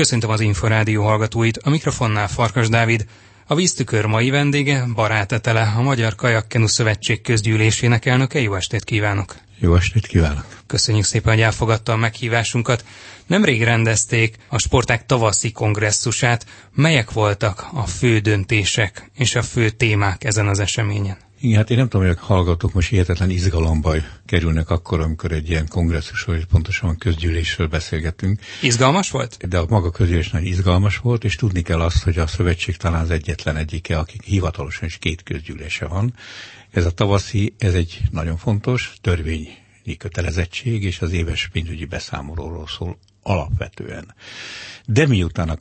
Köszöntöm az Inforádió hallgatóit, a mikrofonnál Farkas Dávid. A víztükör mai vendége Barát Etele, a Magyar Kajakkenu Szövetség közgyűlésének elnöke. Jó estét kívánok! Jó estét kívánok! Köszönjük szépen, hogy elfogadta a meghívásunkat. Nemrég rendezték a sporták tavaszi kongresszusát. Melyek voltak a fő döntések és a fő témák ezen az eseményen? Igen, hát én nem tudom, hogy a hallgatók most hihetetlen izgalomba kerülnek akkor, amikor egy ilyen kongresszusról, és pontosan közgyűlésről beszélgetünk. Izgalmas volt? De a maga közgyűlés nagyon izgalmas volt, és tudni kell azt, hogy a szövetség talán az egyetlen egyike, akik hivatalosan is két közgyűlése van. Ez a tavaszi, ez egy nagyon fontos törvényi kötelezettség, és az éves pénzügyi beszámolóról szól alapvetően. De miután a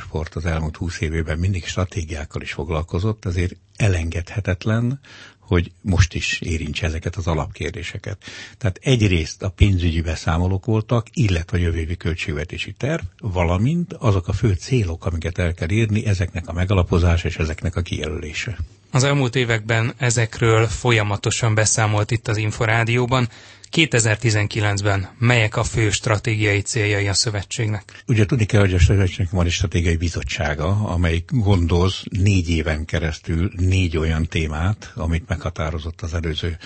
sport az elmúlt húsz évében mindig stratégiákkal is foglalkozott, azért elengedhetetlen, hogy most is érintse ezeket az alapkérdéseket. Tehát egyrészt a pénzügyi beszámolók voltak, illetve a jövővi költségvetési terv, valamint azok a fő célok, amiket el kell írni, ezeknek a megalapozása és ezeknek a kijelölése. Az elmúlt években ezekről folyamatosan beszámolt itt az Inforádióban. 2019-ben melyek a fő stratégiai céljai a szövetségnek? Ugye tudni kell, hogy a szövetségnek van egy stratégiai bizottsága, amely gondoz négy éven keresztül négy olyan témát, amit meghatározott az előző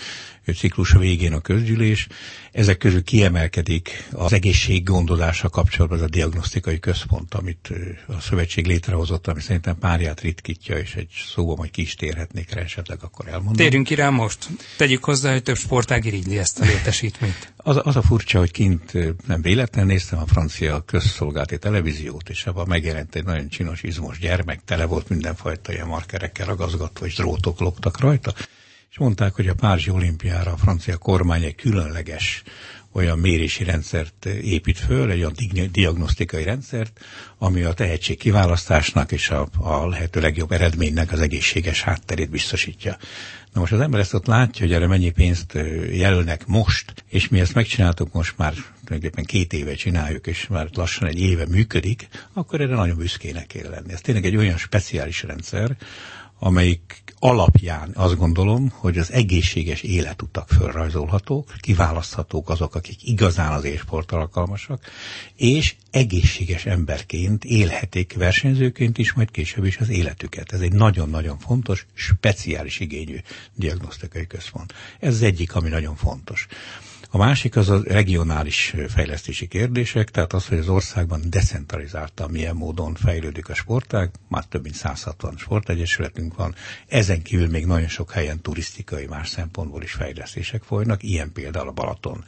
ciklus végén a közgyűlés. Ezek közül kiemelkedik az egészséggondozása kapcsolatban az a diagnosztikai központ, amit a szövetség létrehozott, ami szerintem párját ritkítja, és egy szóba majd ki is térhetnék rá esetleg, akkor elmondom. Térjünk ki rá most. Tegyük hozzá, hogy több sportág irigyli ezt a létesítményt. Az, az a furcsa, hogy kint nem véletlen néztem a francia közszolgálati televíziót, és abban megjelent egy nagyon csinos, izmos gyermek, tele volt mindenfajta ilyen markerekkel ragazgatva, és drótok loptak rajta és mondták, hogy a Párizsi olimpiára a francia kormány egy különleges olyan mérési rendszert épít föl, egy olyan diagnosztikai rendszert, ami a tehetség kiválasztásnak és a, a lehető legjobb eredménynek az egészséges hátterét biztosítja. Na most az ember ezt ott látja, hogy erre mennyi pénzt jelölnek most, és mi ezt megcsináltuk most már tulajdonképpen két éve csináljuk, és már lassan egy éve működik, akkor erre nagyon büszkének kell lenni. Ez tényleg egy olyan speciális rendszer, amelyik alapján azt gondolom, hogy az egészséges életutak fölrajzolhatók, kiválaszthatók azok, akik igazán az ésport alkalmasak, és egészséges emberként élhetik versenyzőként is, majd később is az életüket. Ez egy nagyon-nagyon fontos, speciális igényű diagnosztikai központ. Ez az egyik, ami nagyon fontos. A másik az a regionális fejlesztési kérdések, tehát az, hogy az országban decentralizáltan milyen módon fejlődik a sportág, már több mint 160 sportegyesületünk van, ezen kívül még nagyon sok helyen turisztikai más szempontból is fejlesztések folynak, ilyen például a Balaton,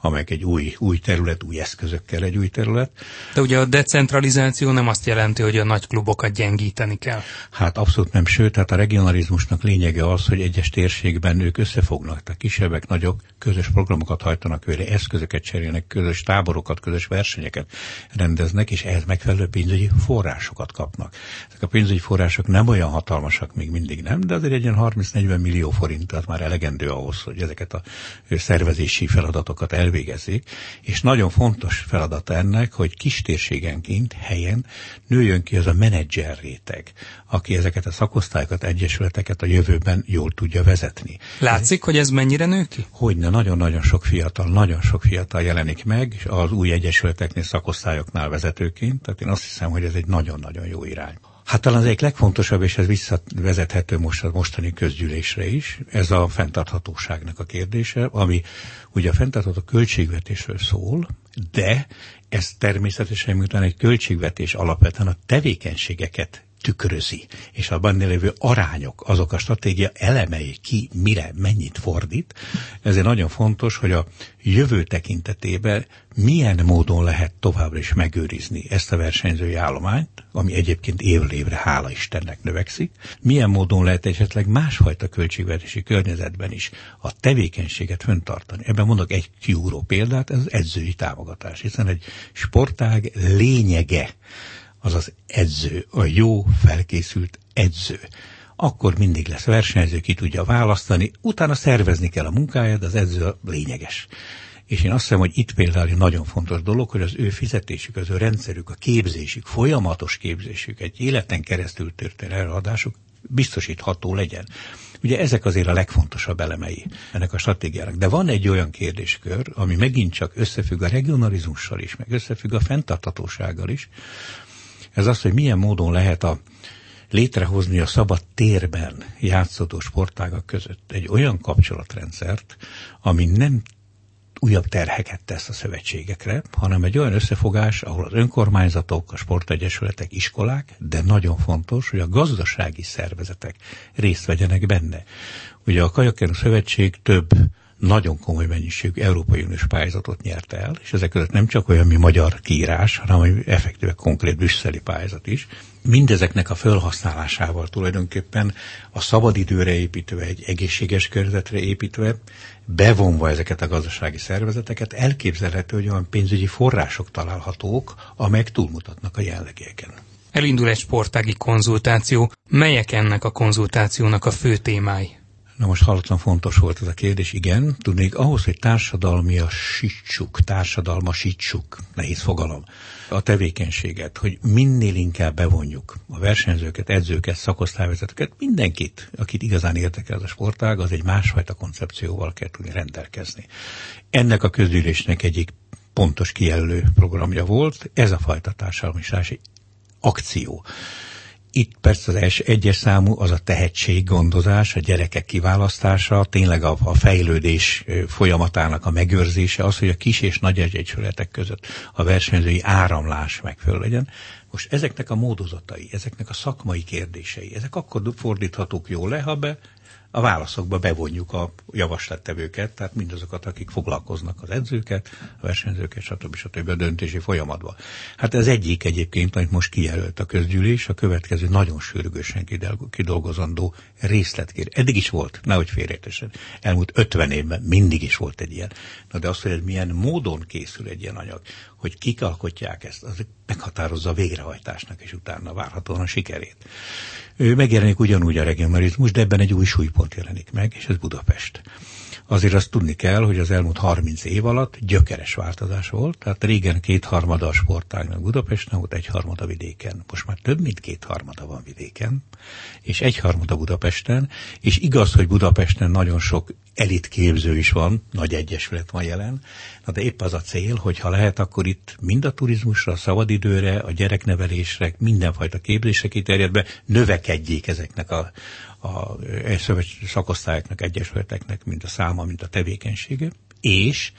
amely egy új, új terület, új eszközökkel egy új terület. De ugye a decentralizáció nem azt jelenti, hogy a nagy klubokat gyengíteni kell. Hát abszolút nem, sőt, tehát a regionalizmusnak lényege az, hogy egyes térségben ők összefognak, tehát kisebbek, nagyok, közös programokat hajtanak őre, eszközöket cserélnek, közös táborokat, közös versenyeket rendeznek, és ehhez megfelelő pénzügyi forrásokat kapnak. Ezek a pénzügyi források nem olyan hatalmasak még mindig nem, de azért egy ilyen 30-40 millió forint, tehát már elegendő ahhoz, hogy ezeket a szervezési feladatokat elvégezzék, és nagyon fontos feladata ennek, hogy kistérségenként, helyen nőjön ki az a menedzser réteg, aki ezeket a szakosztályokat, egyesületeket a jövőben jól tudja vezetni. Látszik, hogy ez mennyire nő ki? Hogyne, nagyon-nagyon sok fiatal, nagyon sok fiatal jelenik meg az új egyesületeknél, szakosztályoknál vezetőként, tehát én azt hiszem, hogy ez egy nagyon-nagyon jó irány. Hát talán az egyik legfontosabb, és ez visszavezethető most a mostani közgyűlésre is, ez a fenntarthatóságnak a kérdése, ami ugye a fenntartható költségvetésről szól, de ez természetesen miután egy költségvetés alapvetően a tevékenységeket tükrözi, és a benne lévő arányok, azok a stratégia elemei, ki mire, mennyit fordít, ezért nagyon fontos, hogy a jövő tekintetében milyen módon lehet továbbra is megőrizni ezt a versenyzői állományt, ami egyébként évről évre, hála Istennek növekszik, milyen módon lehet esetleg másfajta költségvetési környezetben is a tevékenységet föntartani. Ebben mondok egy kiúró példát, ez az edzői támogatás, hiszen egy sportág lényege, az az edző, a jó felkészült edző. Akkor mindig lesz versenyző, ki tudja választani, utána szervezni kell a munkáját, az edző a lényeges. És én azt hiszem, hogy itt például egy nagyon fontos dolog, hogy az ő fizetésük, az ő rendszerük, a képzésük, folyamatos képzésük, egy életen keresztül történő eladásuk biztosítható legyen. Ugye ezek azért a legfontosabb elemei ennek a stratégiának. De van egy olyan kérdéskör, ami megint csak összefügg a regionalizmussal is, meg összefügg a fenntartatósággal is. Ez az, hogy milyen módon lehet a létrehozni a szabad térben játszódó sportágak között egy olyan kapcsolatrendszert, ami nem újabb terheket tesz a szövetségekre, hanem egy olyan összefogás, ahol az önkormányzatok, a sportegyesületek, iskolák, de nagyon fontos, hogy a gazdasági szervezetek részt vegyenek benne. Ugye a Kajakkerú Szövetség több nagyon komoly mennyiségű Európai Uniós pályázatot nyert el, és ezek között nem csak olyan, mi magyar kiírás, hanem hogy effektíve konkrét brüsszeli pályázat is. Mindezeknek a felhasználásával tulajdonképpen a szabadidőre építve, egy egészséges környezetre építve, bevonva ezeket a gazdasági szervezeteket, elképzelhető, hogy olyan pénzügyi források találhatók, amelyek túlmutatnak a jellegéken. Elindul egy sportági konzultáció. Melyek ennek a konzultációnak a fő témái? Na most hallottam, fontos volt ez a kérdés, igen. Tudnék, ahhoz, hogy társadalmiasítsuk, társadalmasítsuk, nehéz fogalom, a tevékenységet, hogy minél inkább bevonjuk a versenyzőket, edzőket, szakosztályvezetőket, mindenkit, akit igazán érdekel a sportág, az egy másfajta koncepcióval kell tudni rendelkezni. Ennek a közgyűlésnek egyik pontos kijelölő programja volt, ez a fajta társadalmi akció. Itt persze az első egyes számú az a tehetséggondozás, a gyerekek kiválasztása, tényleg a, a fejlődés folyamatának a megőrzése, az, hogy a kis és nagy egyesületek között a versenyzői áramlás megfelelő legyen. Most ezeknek a módozatai, ezeknek a szakmai kérdései, ezek akkor fordíthatók jól le, ha be a válaszokba bevonjuk a javaslattevőket, tehát mindazokat, akik foglalkoznak az edzőket, a versenyzőket, stb. stb. a döntési folyamatba. Hát ez egyik egyébként, amit most kijelölt a közgyűlés, a következő nagyon sürgősen kidolgozandó részletkér. Eddig is volt, nehogy félrejtesen. Elmúlt 50 évben mindig is volt egy ilyen. Na de az, hogy milyen módon készül egy ilyen anyag, hogy kik alkotják ezt, az meghatározza a végrehajtásnak, és utána várhatóan a sikerét. Ő megjelenik ugyanúgy a regionalizmus, de ebben egy új súlypont jelenik meg, és ez Budapest. Azért azt tudni kell, hogy az elmúlt 30 év alatt gyökeres változás volt, tehát régen kétharmada a sportágnak Budapesten volt, egyharmada vidéken. Most már több mint kétharmada van vidéken, és egyharmada Budapesten, és igaz, hogy Budapesten nagyon sok elitképző is van, nagy egyesület van jelen, na de épp az a cél, hogy ha lehet, akkor itt mind a turizmusra, a szabadidőre, a gyereknevelésre, mindenfajta képzésre kiterjedve növekedjék ezeknek a, a szakosztályoknak, egyesületeknek, mint a száma, mint a tevékenysége, és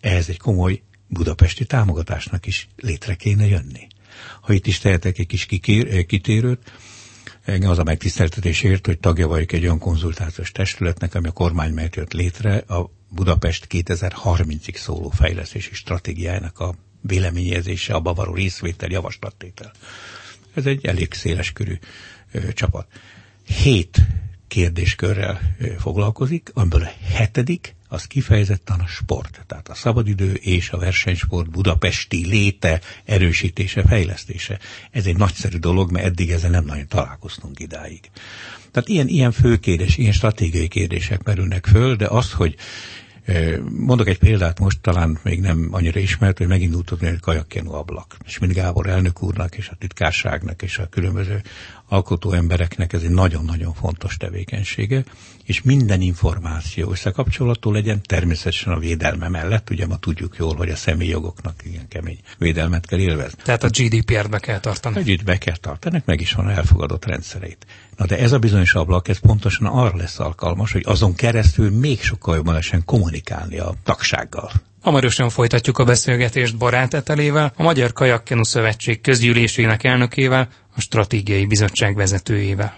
ehhez egy komoly budapesti támogatásnak is létre kéne jönni. Ha itt is tehetek egy kis kikér, kitérőt, Engem az a megtiszteltetésért, hogy tagja vagyok egy olyan konzultációs testületnek, ami a kormány mellett jött létre, a Budapest 2030-ig szóló fejlesztési stratégiájának a véleményezése, a bavaró részvétel, javaslattétel. Ez egy elég széles körű ö, csapat. Hét kérdéskörrel foglalkozik, amiből a hetedik az kifejezetten a sport, tehát a szabadidő és a versenysport budapesti léte, erősítése, fejlesztése. Ez egy nagyszerű dolog, mert eddig ezzel nem nagyon találkoztunk idáig. Tehát ilyen, ilyen fő kérdés, ilyen stratégiai kérdések merülnek föl, de az, hogy Mondok egy példát most, talán még nem annyira ismert, hogy megindult egy kajakkenu ablak. És mind Gábor elnök úrnak, és a titkárságnak, és a különböző alkotó embereknek ez egy nagyon-nagyon fontos tevékenysége, és minden információ összekapcsolatú legyen, természetesen a védelme mellett, ugye ma tudjuk jól, hogy a személyi jogoknak igen kemény védelmet kell élvezni. Tehát a GDPR-t be kell tartani. A GDPR be kell tartani, meg is van elfogadott rendszereit. Na de ez a bizonyos ablak, ez pontosan arra lesz alkalmas, hogy azon keresztül még sokkal jobban lesen kommunikálni a tagsággal. Hamarosan folytatjuk a beszélgetést Barát Etelével, a Magyar Kajakkenu Szövetség közgyűlésének elnökével, a Stratégiai Bizottság vezetőjével.